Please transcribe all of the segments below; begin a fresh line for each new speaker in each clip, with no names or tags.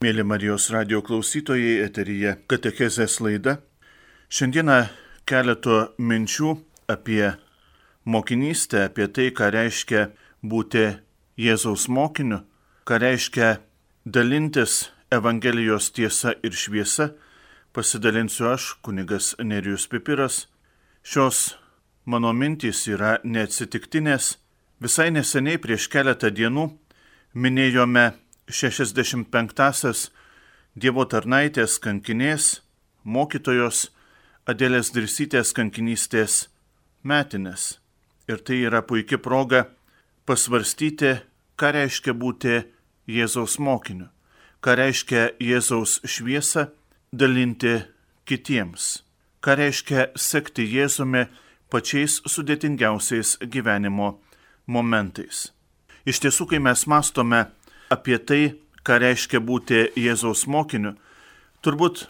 Mėly Marijos radio klausytojai, eteryje Katechezės laida. Šiandieną keletų minčių apie mokinystę, apie tai, ką reiškia būti Jėzaus mokiniu, ką reiškia dalintis Evangelijos tiesa ir šviesa, pasidalinsiu aš, kunigas Nerijus Pipiras. Šios mano mintys yra neatsitiktinės. Visai neseniai prieš keletą dienų minėjome 65-asias Dievo tarnaitės kankinės, mokytojos Adėlės Dirsytės kankinystės metinės. Ir tai yra puikia proga pasvarstyti, ką reiškia būti Jėzaus mokiniu, ką reiškia Jėzaus šviesą dalinti kitiems, ką reiškia sekti Jėzumi pačiais sudėtingiausiais gyvenimo momentais. Iš tiesų, kai mes mastome apie tai, ką reiškia būti Jėzaus mokiniu, turbūt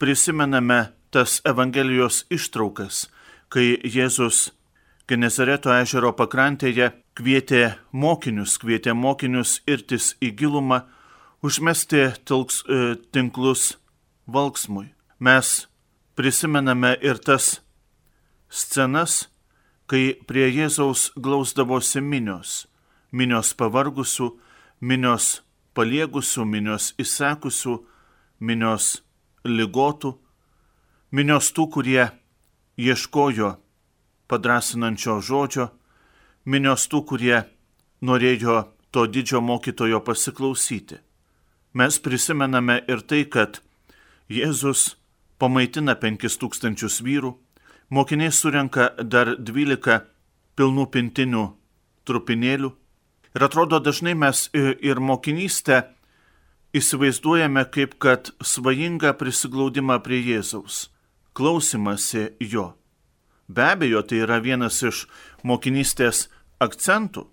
prisimename tas Evangelijos ištraukas, kai Jėzus Genezareto ežero pakrantėje kvietė mokinius, kvietė mokinius irtis į gilumą, užmesti tilks, e, tinklus valksmui. Mes prisimename ir tas scenas, kai prie Jėzaus glausdavosi minios, minios pavargusių, minios paliegusių, minios įsekusių, minios lygotų, minios tų, kurie ieškojo padrasinančio žodžio, minios tų, kurie norėjo to didžio mokytojo pasiklausyti. Mes prisimename ir tai, kad Jėzus pamaitina penkis tūkstančius vyrų, mokiniai surenka dar dvylika pilnų pintinių trupinėlių, Ir atrodo dažnai mes ir mokinystę įsivaizduojame kaip kad svajingą prisiglaudimą prie Jėzaus, klausimasi jo. Be abejo, tai yra vienas iš mokinystės akcentų.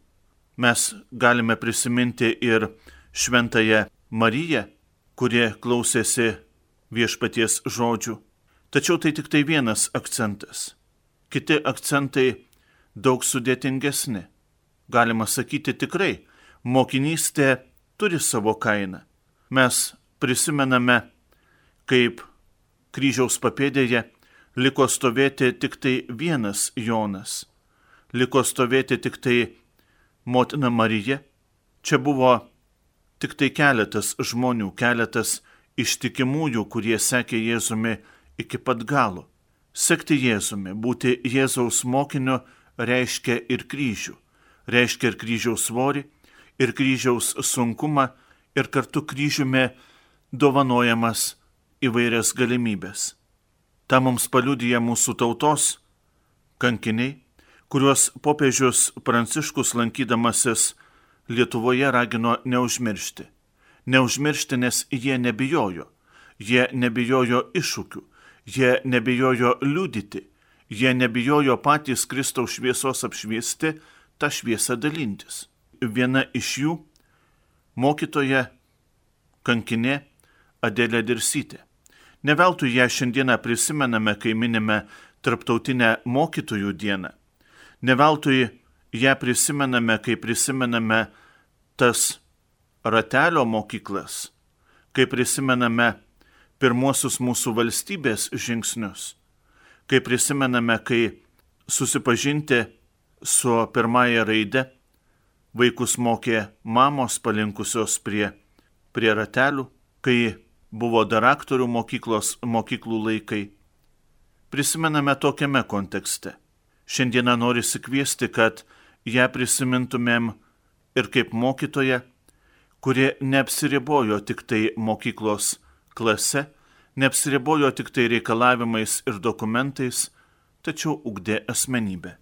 Mes galime prisiminti ir šventąją Mariją, kurie klausėsi viešpaties žodžių. Tačiau tai tik tai vienas akcentas. Kiti akcentai daug sudėtingesni galima sakyti tikrai, mokinystė turi savo kainą. Mes prisimename, kaip kryžiaus papėdėje liko stovėti tik tai vienas Jonas, liko stovėti tik tai motina Marija. Čia buvo tik tai keletas žmonių, keletas ištikimųjų, kurie sekė Jėzumi iki pat galo. Sekti Jėzumi, būti Jėzaus mokiniu reiškia ir kryžių reiškia ir kryžiaus svorį, ir kryžiaus sunkumą, ir kartu kryžiumi dovanojamas įvairias galimybės. Ta mums paliudyja mūsų tautos kankiniai, kuriuos popiežius Pranciškus lankydamasis Lietuvoje ragino neužmiršti. Neužmiršti, nes jie nebijojo. Jie nebijojo iššūkių, jie nebijojo liudyti, jie nebijojo patys Kristaus šviesos apšviesti tą šviesą dalintis. Viena iš jų - mokytoja kankinė Adėlė Dirsytė. Neveltui ją šiandieną prisimename, kai minime Tarptautinę mokytojų dieną. Neveltui ją prisimename, kai prisimename tas ratelio mokyklas, kai prisimename pirmuosius mūsų valstybės žingsnius, kai prisimename, kai susipažinti su pirmąja raide vaikus mokė mamos palinkusios prie, prie ratelių, kai buvo dar aktorių mokyklos, mokyklų laikai. Prisimename tokiame kontekste. Šiandieną noriu sikviesti, kad ją prisimintumėm ir kaip mokytoja, kuri neapsiribojo tik tai mokyklos klase, neapsiribojo tik tai reikalavimais ir dokumentais, tačiau ugdė asmenybę.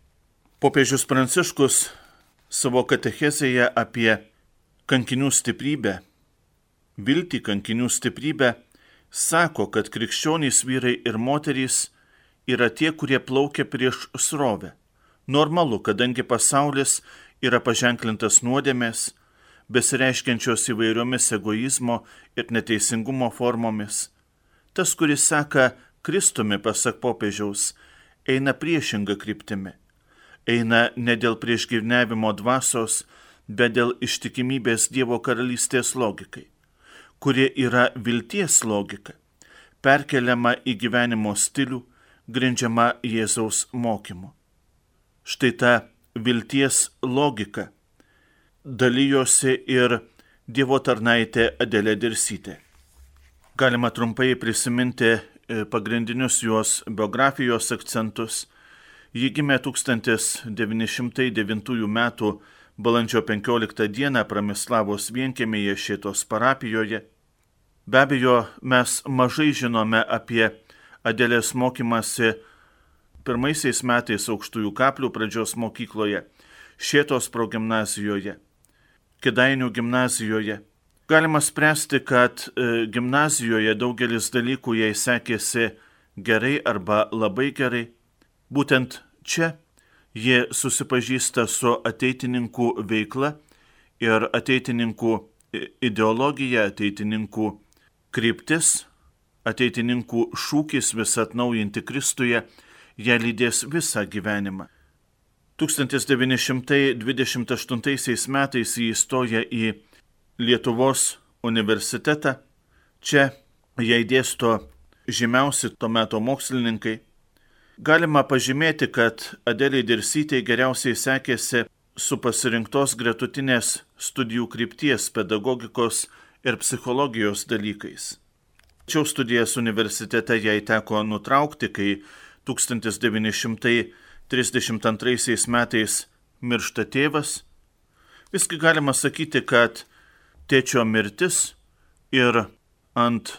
Popiežius Pranciškus savo katechezėje apie kankinių stiprybę, viltį kankinių stiprybę, sako, kad krikščionys vyrai ir moterys yra tie, kurie plaukia prieš srovę. Normalu, kadangi pasaulis yra paženklintas nuodėmės, besireiškiančios įvairiomis egoizmo ir neteisingumo formomis. Tas, kuris seka Kristumi, pasak popiežiaus, eina priešinga kryptimi eina ne dėl priešgyvnevimo dvasios, bet dėl ištikimybės Dievo karalystės logikai. kuri yra vilties logika, perkeliama į gyvenimo stilių, grindžiama Jėzaus mokymu. Štai ta vilties logika dalyjosi ir Dievo tarnaitė Adelė Dirsytė. Galima trumpai prisiminti e, pagrindinius jos biografijos akcentus. Ji gimė 1909 m. balandžio 15 d. Pramislavos vienkėmėje šitos parapijoje. Be abejo, mes mažai žinome apie Adelės mokymasi pirmaisiais metais aukštųjų kaplių pradžios mokykloje, Šėtos progymnazijoje, Kedainių gimnazijoje. Galima spręsti, kad e, gimnazijoje daugelis dalykų jai sekėsi gerai arba labai gerai. Būtent čia jie susipažįsta su ateitininkų veikla ir ateitininkų ideologija, ateitininkų kryptis, ateitininkų šūkis vis atnaujinti Kristuje, ją lydės visą gyvenimą. 1928 metais jį įstoja į Lietuvos universitetą. Čia jai dėsto žymiausi to meto mokslininkai. Galima pažymėti, kad Adelė Dirsytė geriausiai sekėsi su pasirinktos gretutinės studijų krypties pedagogikos ir psichologijos dalykais. Tačiau studijas universitete jai teko nutraukti, kai 1900 32 metais miršta tėvas, visgi galima sakyti, kad tėčio mirtis ir ant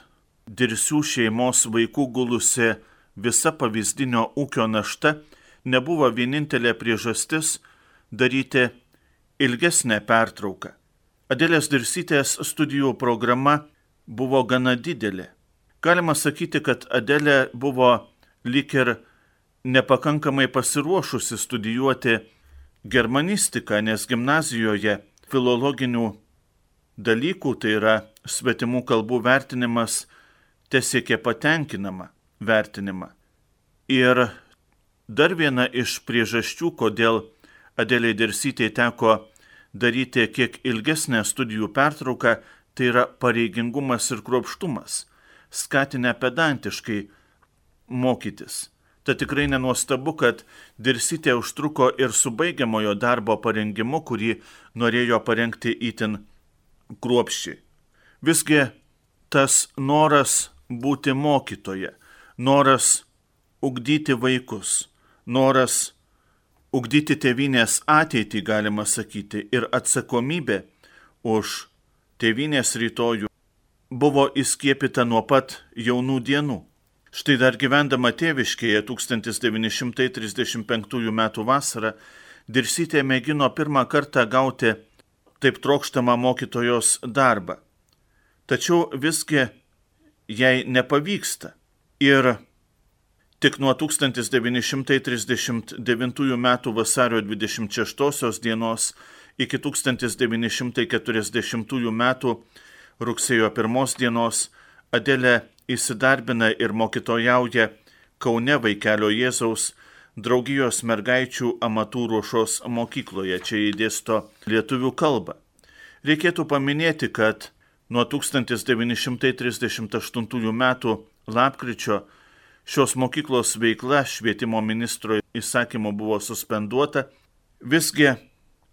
dirsių šeimos vaikų gulusi visa pavyzdinio ūkio našta nebuvo vienintelė priežastis daryti ilgesnę pertrauką. Adėlės Dirsytės studijų programa buvo gana didelė. Galima sakyti, kad Adelė buvo lik ir nepakankamai pasiruošusi studijuoti germanistiką, nes gimnazijoje filologinių dalykų, tai yra svetimų kalbų vertinimas, tiesiekė patenkinamą vertinimą. Ir dar viena iš priežasčių, kodėl Adeliai Dersytė teko daryti kiek ilgesnę studijų pertrauką, tai yra pareigingumas ir kruopštumas, skatinę pedantiškai mokytis. Tad tikrai nenuostabu, kad Dirsytė užtruko ir su baigiamojo darbo parengimu, kurį norėjo parengti įtin kruopščiai. Visgi tas noras būti mokytoje, noras ugdyti vaikus, noras ugdyti tėvynės ateitį, galima sakyti, ir atsakomybė už tėvynės rytojų buvo įskiepita nuo pat jaunų dienų. Štai dar gyvendama tėviškėje 1935 m. vasarą Dirsytė mėgino pirmą kartą gauti taip trokštamą mokytojos darbą. Tačiau visgi jai nepavyksta. Ir tik nuo 1939 m. vasario 26 dienos iki 1940 m. rugsėjo 1 dienos Adelė įsidarbina ir mokytojauja Kaune vaikelio Jėzaus draugijos mergaičių amatų ruošos mokykloje. Čia įdėsto lietuvių kalbą. Reikėtų paminėti, kad nuo 1938 m. lapkričio šios mokyklos veikla švietimo ministro įsakymu buvo suspenduota. Visgi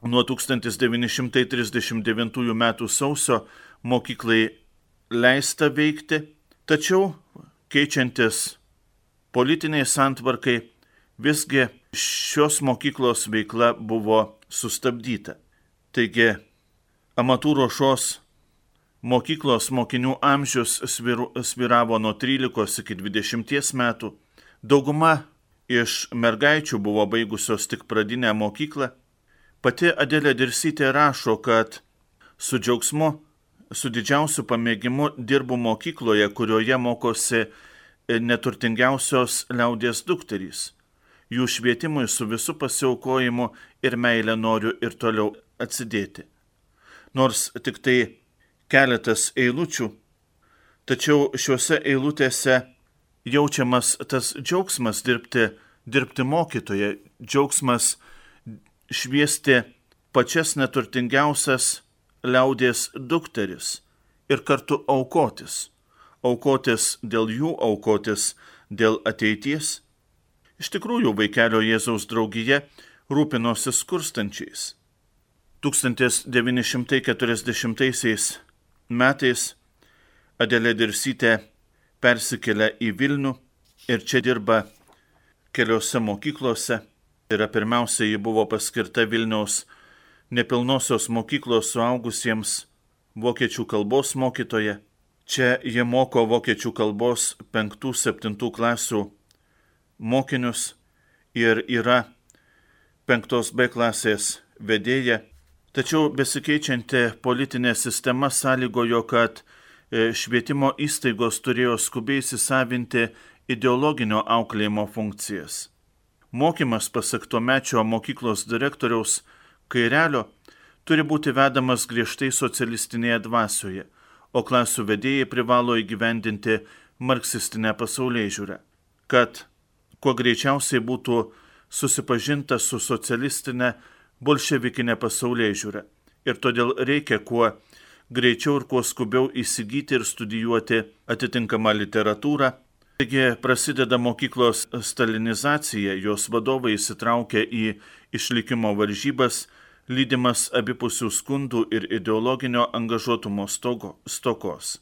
nuo 1939 m. sausio mokyklai leista veikti Tačiau keičiantis politiniai santvarkai, visgi šios mokyklos veikla buvo sustabdyta. Taigi, amatų ruošos mokyklos mokinių amžius sviravo nuo 13 iki 20 metų. Dauguma iš mergaičių buvo baigusios tik pradinę mokyklą. Pati Adelė Dirsytė rašo, kad su džiaugsmu su didžiausiu pamėgimu dirbu mokykloje, kurioje mokosi e, neturtingiausios liaudės dukterys. Jų švietimui su visu pasiaukojimu ir meilė noriu ir toliau atsidėti. Nors tik tai keletas eilučių, tačiau šiuose eilutėse jaučiamas tas džiaugsmas dirbti, dirbti mokytoje, džiaugsmas šviesti pačias neturtingiausias liaudės dukteris ir kartu aukotis. Aukotis dėl jų, aukotis dėl ateities. Iš tikrųjų, vaikelio Jėzaus draugija rūpinosi skurstančiais. 1940 metais Adelė Dirsytė persikelia į Vilnių ir čia dirba keliose mokyklose. Yra pirmiausia, ji buvo paskirta Vilniaus nepilnosios mokyklos suaugusiems vokiečių kalbos mokytoja. Čia jie moko vokiečių kalbos 5-7 klasių mokinius ir yra 5 B klasės vedėja. Tačiau besikeičianti politinė sistema sąlygojo, kad e, švietimo įstaigos turėjo skubiai įsisavinti ideologinio auklėjimo funkcijas. Mokymas, pasak to mečio mokyklos direktoriaus Kairelio, turi būti vedamas griežtai socialistinėje dvasioje, o klasių vedėjai privalo įgyvendinti marksistinę pasaulyje žiūrę, kad kuo greičiausiai būtų susipažinta su socialistinė bolševikinė pasaulyje žiūrė. Ir todėl reikia kuo greičiau ir kuo skubiau įsigyti ir studijuoti atitinkamą literatūrą, Taigi prasideda mokyklos stalinizacija, jos vadovai įsitraukia į išlikimo varžybas, lydimas abipusių skundų ir ideologinio angažuotumo stogo, stokos.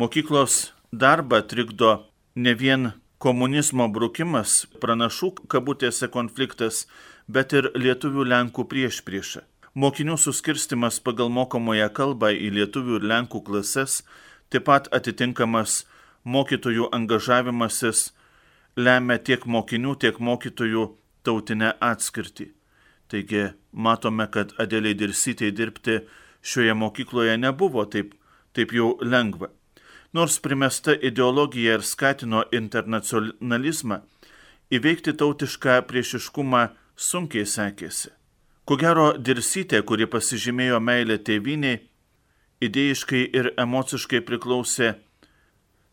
Mokyklos darbą trikdo ne vien komunizmo brukimas, pranašų kabutėse konfliktas, bet ir lietuvių lenkų prieš priešą. Mokinių suskirstimas pagal mokomoje kalbą į lietuvių ir lenkų klases, taip pat atitinkamas mokytojų angažavimasis lemia tiek mokinių, tiek mokytojų tautinę atskirtį. Taigi matome, kad Adeliai Dirsytei dirbti šioje mokykloje nebuvo taip, taip jau lengva. Nors primesta ideologija ir skatino internacionalizmą, įveikti tautišką priešiškumą sunkiai sekėsi. Ko gero, Dirsytė, kuri pasižymėjo meilę tėviniai, idėjiškai ir emociškai priklausė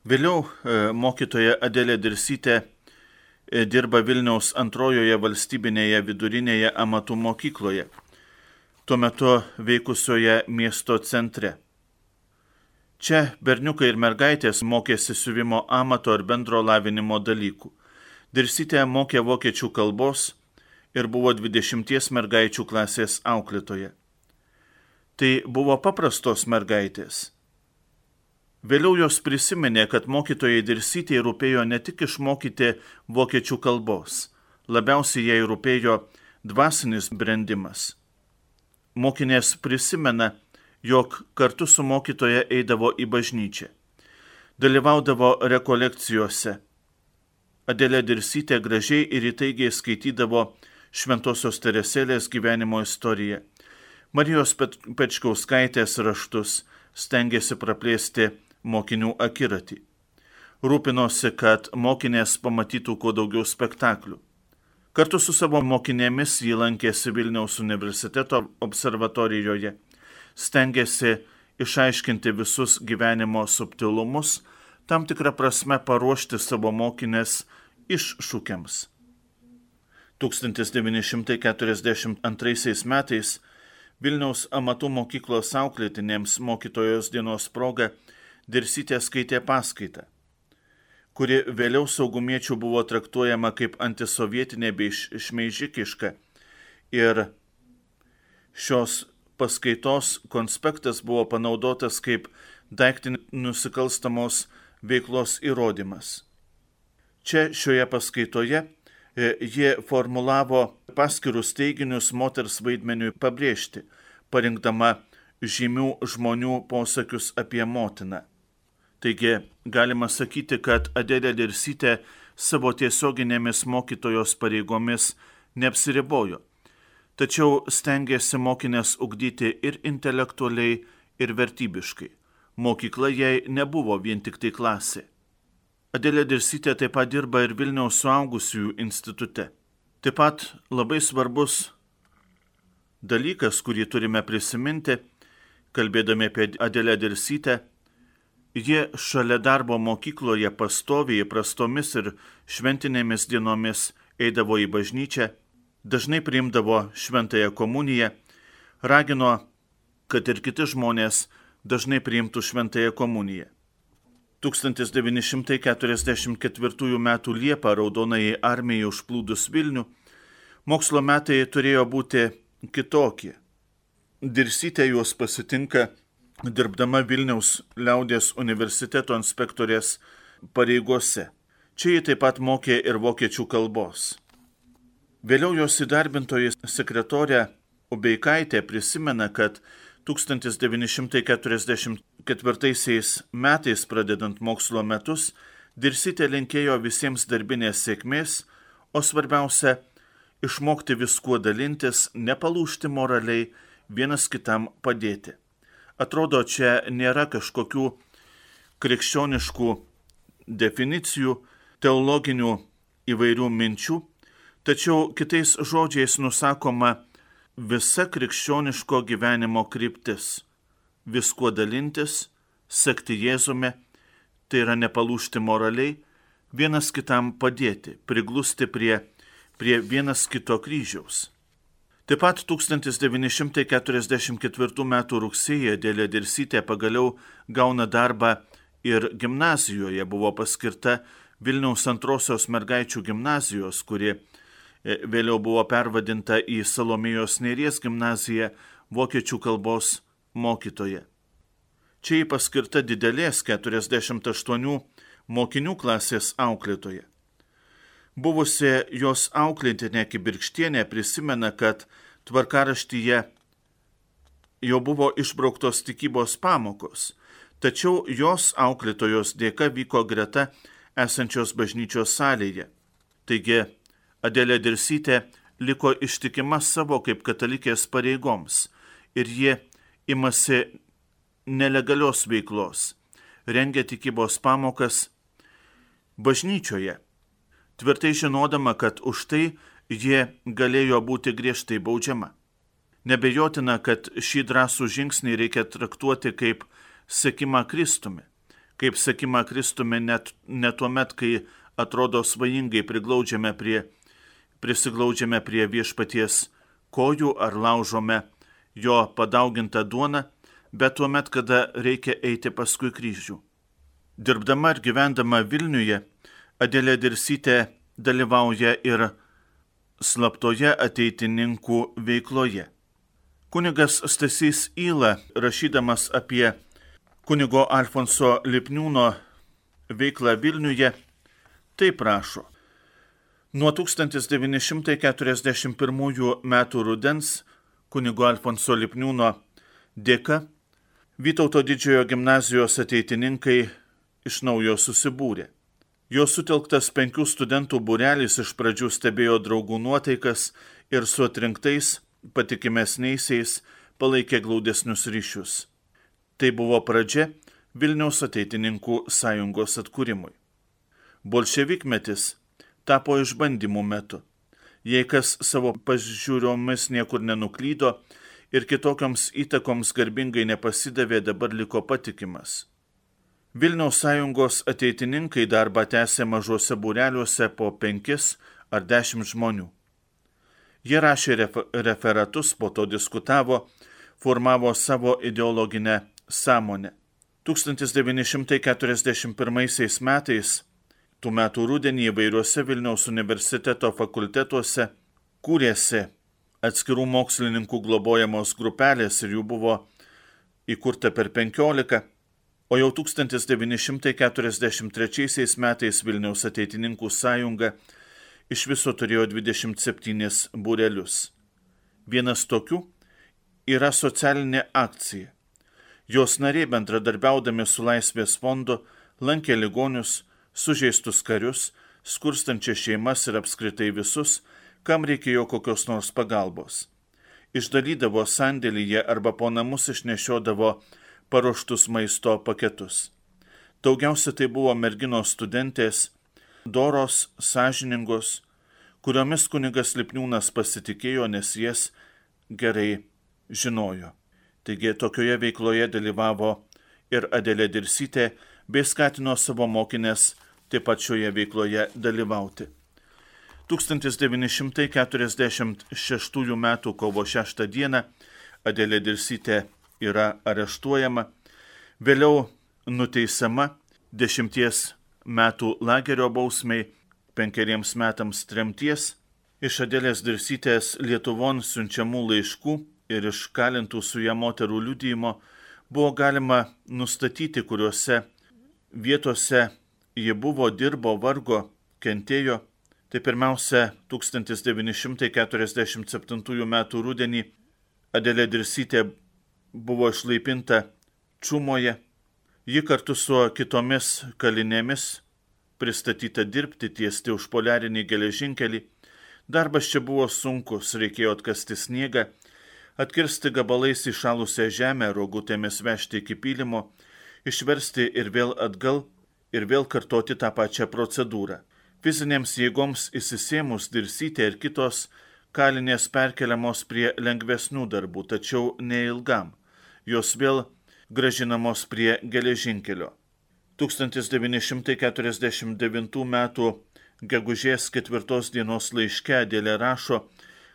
Vėliau e, mokytoja Adelė Dirsytė e, dirba Vilniaus antrojoje valstybinėje vidurinėje amatų mokykloje, tuo metu veikusioje miesto centre. Čia berniukai ir mergaitės mokėsi siuvimo amato ir bendro lavinimo dalykų. Dirsytė mokė vokiečių kalbos ir buvo 20 mergaičių klasės auklėtoje. Tai buvo paprastos mergaitės Vėliau jos prisiminė, kad mokytojai dirsytėje rūpėjo ne tik išmokyti vokiečių kalbos, labiausiai jai rūpėjo dvasinis brendimas. Mokinės prisimena, jog kartu su mokytoja eidavo į bažnyčią, dalyvaudavo rekolekcijose. Adelė Dirsytė gražiai ir įtaigiai skaitydavo Šventojios Teresėlės gyvenimo istoriją, Marijos Pečkauskaitės raštus, stengiasi praplėsti mokinių akiratį. Rūpinosi, kad mokinės pamatytų kuo daugiau spektaklių. Kartu su savo mokinėmis jį lankėsi Vilniaus universiteto observatorijoje, stengiasi išaiškinti visus gyvenimo subtilumus, tam tikrą prasme paruošti savo mokinės iššūkiams. 1942 metais Vilniaus amatų mokyklos auklėtinėms mokytojos dienos proga Dirsytė skaitė paskaitą, kuri vėliau saugumiečių buvo traktuojama kaip antisovietinė bei šmeižikiška. Ir šios paskaitos konspektas buvo panaudotas kaip daiktinį nusikalstamos veiklos įrodymas. Čia šioje paskaitoje e, jie formulavo paskirus teiginius moters vaidmeniui pabrėžti, parinkdama žymių žmonių posakius apie motiną. Taigi galima sakyti, kad Adelė Dirsytė savo tiesioginėmis mokytojos pareigomis neapsiribojo, tačiau stengiasi mokinės ugdyti ir intelektualiai, ir vertybiškai. Mokykla jai nebuvo vien tik tai klasė. Adelė Dirsytė taip pat dirba ir Vilniaus suaugusiųjų institute. Taip pat labai svarbus dalykas, kurį turime prisiminti, kalbėdami apie Adelę Dirsytę, Jie šalia darbo mokykloje pastoviai prastomis ir šventinėmis dienomis eidavo į bažnyčią, dažnai priimdavo šventąją komuniją, ragino, kad ir kiti žmonės dažnai priimtų šventąją komuniją. 1944 m. Liepą Raudonai armijai užplūdus Vilnių, mokslo metai turėjo būti kitokie. Dirsytė juos pasitinka dirbdama Vilniaus liaudės universiteto inspektorės pareigose. Čia jį taip pat mokė ir vokiečių kalbos. Vėliau jos įdarbintoji sekretorė Ubeikaitė prisimena, kad 1944 metais pradedant mokslo metus Dirsytė linkėjo visiems darbinės sėkmės, o svarbiausia - išmokti viskuo dalintis, nepalūšti moraliai, vienas kitam padėti. Atrodo, čia nėra kažkokių krikščioniškų definicijų, teologinių įvairių minčių, tačiau kitais žodžiais nusakoma visa krikščioniško gyvenimo kryptis - viskuo dalintis, sekti Jėzume, tai yra nepalūšti moraliai, vienas kitam padėti, priglusti prie, prie vienas kito kryžiaus. Taip pat 1944 m. rugsėje dėlė Dirsytė pagaliau gauna darbą ir gimnazijoje buvo paskirta Vilniaus antrosios mergaičių gimnazijos, kuri E, vėliau buvo pervadinta į Salomijos Nėries gimnaziją vokiečių kalbos mokytoje. Čia jį paskirta didelės 48 mokinių klasės auklėtoje. Buvusi jos auklėtinė kibirkštienė prisimena, kad tvarkaraštyje jau buvo išbrauktos tikybos pamokos, tačiau jos auklėtojos dėka vyko greta esančios bažnyčios salėje. Taigi Adelė Dirsytė liko ištikima savo kaip katalikės pareigoms ir ji imasi nelegalios veiklos, rengia tikybos pamokas bažnyčioje, tvirtai žinodama, kad už tai jie galėjo būti griežtai baudžiama. Nebejotina, kad šį drąsų žingsnį reikia traktuoti kaip sekimą Kristumi, kaip sekimą Kristumi net, net tuo met, kai atrodo svajingai priglaudžiame prie prisiglaudžiame prie viešpaties kojų ar laužome jo padaugintą duoną, bet tuo met, kada reikia eiti paskui kryžių. Dirbdama ir gyvendama Vilniuje, Adėlė Dirsytė dalyvauja ir slaptoje ateitininkų veikloje. Kunigas Stasys Įla, rašydamas apie kunigo Alfonso Lipniūno veiklą Vilniuje, taip rašo. Nuo 1941 m. rudens kunigo Alfonso Lipniūno dėka Vytauto didžiojo gimnazijos ateitininkai iš naujo susibūrė. Jo sutelktas penkių studentų būrelis iš pradžių stebėjo draugų nuotaikas ir su atrinktais, patikimesniaisiais palaikė glaudesnius ryšius. Tai buvo pradžia Vilniaus ateitininkų sąjungos atkūrimui. Bolševikmetis tapo išbandymų metu. Jei kas savo pažiūromis niekur nenuklydo ir kitokioms įtakoms garbingai nepasidavė, dabar liko patikimas. Vilniaus sąjungos ateitininkai darbą tęsė mažuose būreliuose po penkis ar dešimt žmonių. Jie rašė referatus, po to diskutavo, formavo savo ideologinę sąmonę. 1941 metais Tų metų rudenį įvairiuose Vilniaus universiteto fakultetuose kūrėsi atskirų mokslininkų globojamos grupelės ir jų buvo įkurta per 15, o jau 1943 metais Vilniaus ateitininkų sąjunga iš viso turėjo 27 būrelius. Vienas tokių yra socialinė akcija. Jos nariai bendradarbiaudami su Laisvės fondu lankė ligonius, sužeistus karius, skurstančias šeimas ir apskritai visus, kam reikėjo kokios nors pagalbos. Išdalydavo sandėlyje arba po namus išnešiodavo paruoštus maisto paketus. Daugiausia tai buvo merginos studentės, doros, sąžiningos, kuriomis kunigas Lipniūnas pasitikėjo, nes jas gerai žinojo. Taigi tokioje veikloje dalyvavo ir Adelė Dirsytė, bei skatino savo mokinės taip pat šioje veikloje dalyvauti. 1946 m. kovo 6 d. Adelė Dirsytė yra areštuojama, Vėliau nuteisama dešimties metų lagerio bausmiai, penkeriems metams tremties, iš Adelės Dirsytės Lietuvon siunčiamų laiškų ir iš kalintų su ją moterų liudyjimo buvo galima nustatyti, kuriuose vietose ji buvo, dirbo, vargo, kentėjo. Tai pirmiausia, 1947 m. rudenį Adelė Dirsytė buvo išlaipinta Čumoje. Ji kartu su kitomis kalinėmis pristatyta dirbti tiesti už poliarinį geležinkelį. Darbas čia buvo sunkus, reikėjo atkasti sniegą, atkirsti gabalais įšalusią žemę, rogutėmis vežti iki pylimo, išversti ir vėl atgal ir vėl kartoti tą pačią procedūrą. Fizinėms jėgoms įsisėmus dirsytė ir kitos kalinės perkeliamos prie lengvesnių darbų, tačiau neilgam. Jos vėl gražinamos prie geležinkelio. 1949 m. gegužės 4 dienos laiške dėlė rašo,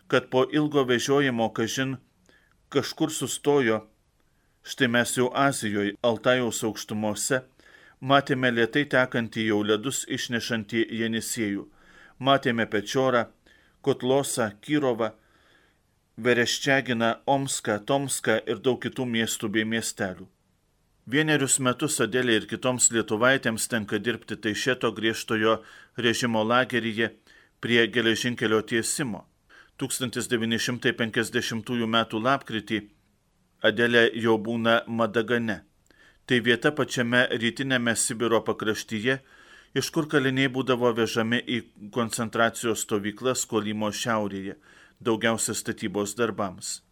kad po ilgo vežiojimo kažin kažkur sustojo, štai mes jau Azijoje, Altajaus aukštumose, matėme lietai tekantį jau ledus išnešantį Jenisėjų, matėme Pečiorą, Kotlosą, Kyrovą, Vereščiaginą, Omską, Tomską ir daug kitų miestų bei miestelių. Vienerius metus Adėlė ir kitoms lietuvaitėms tenka dirbti Taišeto griežtojo režimo lageryje prie geležinkelio tiesimo. 1950 m. lapkritį Adelė jau būna Madagane. Tai vieta pačiame rytinėme Sibiro pakraštyje, iš kur kaliniai būdavo vežami į koncentracijos stovyklas Kolimo šiaurėje, daugiausia statybos darbams.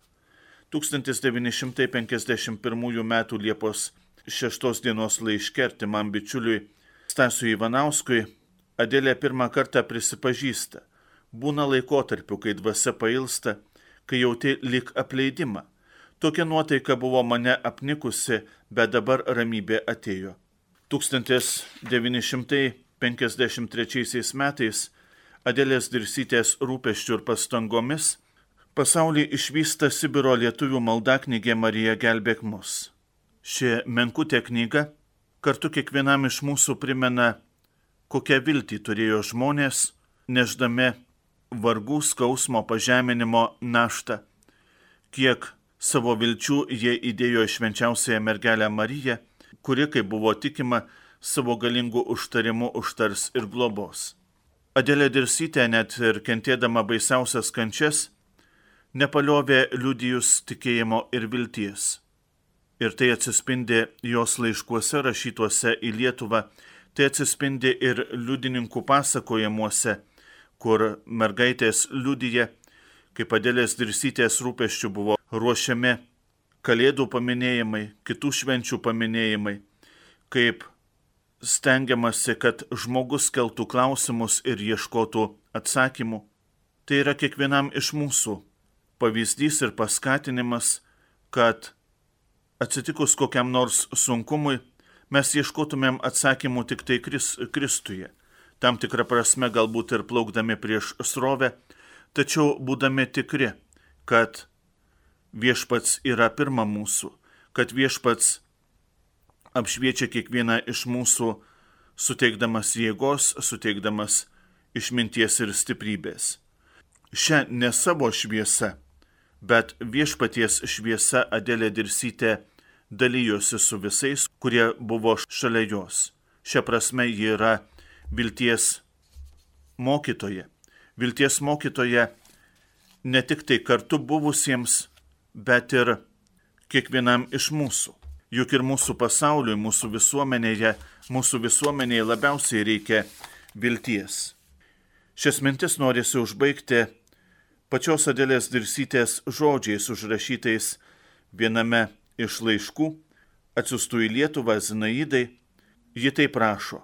1951 m. Liepos 6 dienos laiške artimam bičiuliui Stasiui Ivanauskui Adėlė pirmą kartą prisipažįsta, būna laikotarpių, kai dvasia pailsta, kai jauti lik apleidimą Tokia nuotaika buvo mane apnikusi, bet dabar ramybė atėjo. 1953 metais Adėlės Dirsytės rūpeščių ir pastangomis pasaulį išvysta Sibiro lietuvių maldaknygė Marija gelbėk mus. Ši menkutė knyga kartu kiekvienam iš mūsų primena, kokią viltį turėjo žmonės, neždami vargų, skausmo, pažeminimo naštą, kiek Savo vilčių jie įdėjo švenčiausiąją mergelę Mariją, kuri, kaip buvo tikima, savo galingų užtarimų užtars ir globos. Adėlė Dirsytė net ir kentėdama baisiausias kančias, nepaliovė liudijus tikėjimo ir vilties. Ir tai atsispindi jos laiškuose rašytuose į Lietuvą, tai atsispindi ir liudininkų pasakojimuose, kur mergaitės liudyje, kaip Adėlės Dirsytės rūpeščių buvo ruošiami Kalėdų paminėjimai, kitų švenčių paminėjimai, kaip stengiamasi, kad žmogus keltų klausimus ir ieškotų atsakymų. Tai yra kiekvienam iš mūsų pavyzdys ir paskatinimas, kad atsitikus kokiam nors sunkumui, mes ieškotumėm atsakymų tik tai Kristuje. Tam tikrą prasme galbūt ir plaukdami prieš srovę, tačiau būdami tikri, kad viešpats yra pirma mūsų, kad viešpats apšviečia kiekvieną iš mūsų, suteikdamas jėgos, suteikdamas išminties ir stiprybės. Šią ne savo šviesa, bet viešpaties šviesa Adelė Dirsytė dalyjosi su visais, kurie buvo šalia jos. Šia prasme ji yra vilties mokytoja. Vilties mokytoja ne tik tai kartu buvusiems, bet ir kiekvienam iš mūsų. Juk ir mūsų pasauliui, mūsų visuomenėje, mūsų visuomenėje labiausiai reikia vilties. Šias mintis norisi užbaigti pačios Adėlės Dirsytės žodžiais užrašytais viename iš laiškų, atsiustų į Lietuvą Zinaidai, ji taip prašo,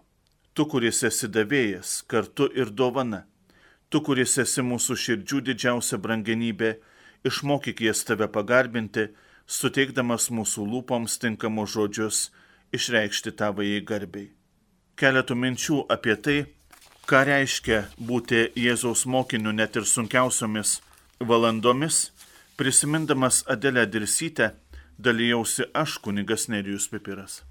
tu, kuris esi davėjas, kartu ir dovana, tu, kuris esi mūsų širdžių didžiausia brangenybė, išmokyk jas tave pagarbinti, suteikdamas mūsų lūpoms tinkamus žodžius išreikšti tavai garbiai. Keletų minčių apie tai, ką reiškia būti Jėzaus mokiniu net ir sunkiausiomis valandomis, prisimindamas Adelę Dirsytę, dalyjausi aš kunigas Nerijus Pipiras.